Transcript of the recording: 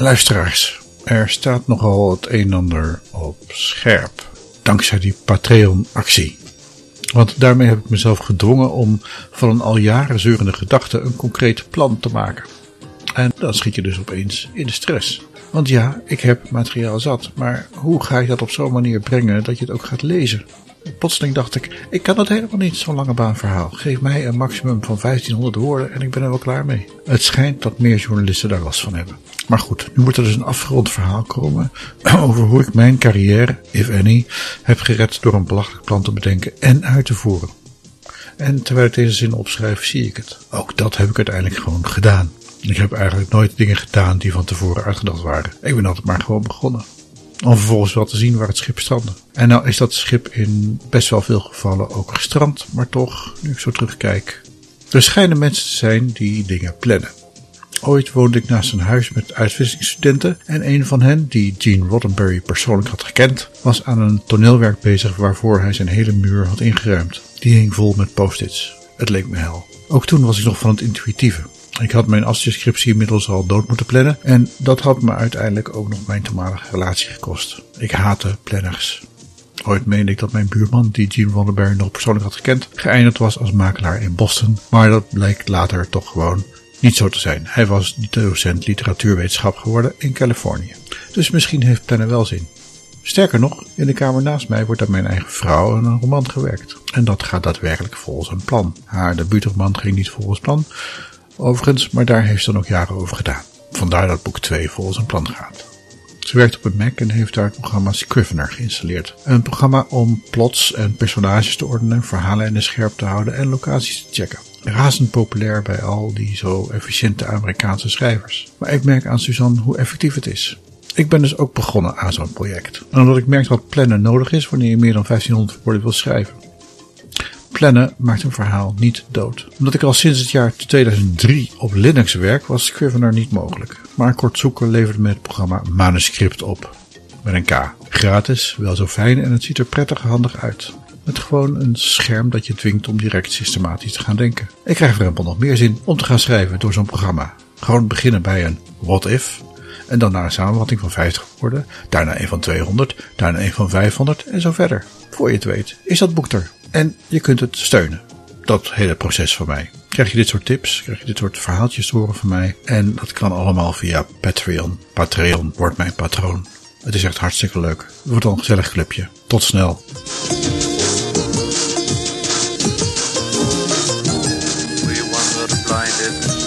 Luisteraars, er staat nogal het een en ander op scherp. Dankzij die Patreon-actie. Want daarmee heb ik mezelf gedwongen om van een al jaren zeurende gedachte een concreet plan te maken. En dan schiet je dus opeens in de stress. Want ja, ik heb materiaal zat, maar hoe ga ik dat op zo'n manier brengen dat je het ook gaat lezen? Plotseling dacht ik, ik kan dat helemaal niet, zo'n lange baan verhaal. Geef mij een maximum van 1500 woorden en ik ben er wel klaar mee. Het schijnt dat meer journalisten daar last van hebben. Maar goed, nu moet er dus een afgerond verhaal komen over hoe ik mijn carrière, if any, heb gered door een belachelijk plan te bedenken en uit te voeren. En terwijl ik deze zin opschrijf, zie ik het. Ook dat heb ik uiteindelijk gewoon gedaan. Ik heb eigenlijk nooit dingen gedaan die van tevoren uitgedacht waren. Ik ben altijd maar gewoon begonnen. Om vervolgens wel te zien waar het schip strandde. En nou is dat schip in best wel veel gevallen ook gestrand, maar toch, nu ik zo terugkijk. Er schijnen mensen te zijn die dingen plannen. Ooit woonde ik naast een huis met uitwisselingsstudenten en een van hen, die Gene Roddenberry persoonlijk had gekend, was aan een toneelwerk bezig waarvoor hij zijn hele muur had ingeruimd. Die hing vol met post-its. Het leek me hel. Ook toen was ik nog van het intuïtieve. Ik had mijn afstudeerscriptie inmiddels al dood moeten plannen en dat had me uiteindelijk ook nog mijn toenmalige relatie gekost. Ik haatte planners. Ooit meende ik dat mijn buurman, die Gene Roddenberry nog persoonlijk had gekend, geëindigd was als makelaar in Boston, maar dat bleek later toch gewoon niet zo te zijn. Hij was docent literatuurwetenschap geworden in Californië. Dus misschien heeft plannen wel zin. Sterker nog, in de kamer naast mij wordt aan mijn eigen vrouw een roman gewerkt. En dat gaat daadwerkelijk volgens een plan. Haar debuutroman ging niet volgens plan, overigens, maar daar heeft ze nog jaren over gedaan. Vandaar dat boek 2 volgens een plan gaat. Ze werkt op een Mac en heeft daar het programma Scrivener geïnstalleerd. Een programma om plots en personages te ordenen, verhalen in de scherp te houden en locaties te checken. Razend populair bij al die zo efficiënte Amerikaanse schrijvers. Maar ik merk aan Suzanne hoe effectief het is. Ik ben dus ook begonnen aan zo'n project. Omdat ik merk dat plannen nodig is wanneer je meer dan 1500 woorden wil schrijven. Plannen maakt een verhaal niet dood. Omdat ik al sinds het jaar 2003 op Linux werk, was Scrivener niet mogelijk. Maar kort zoeken leverde me het programma Manuscript op. Met een K. Gratis, wel zo fijn en het ziet er prettig handig uit. Met gewoon een scherm dat je dwingt om direct systematisch te gaan denken. Ik krijg er nog meer zin om te gaan schrijven door zo'n programma. Gewoon beginnen bij een what if. En dan naar een samenvatting van 50 woorden. Daarna een van 200. Daarna een van 500 en zo verder. Voor je het weet is dat boek er. En je kunt het steunen. Dat hele proces van mij. Krijg je dit soort tips, krijg je dit soort verhaaltjes horen van mij. En dat kan allemaal via Patreon. Patreon wordt mijn patroon. Het is echt hartstikke leuk. Het wordt een gezellig clubje. Tot snel. We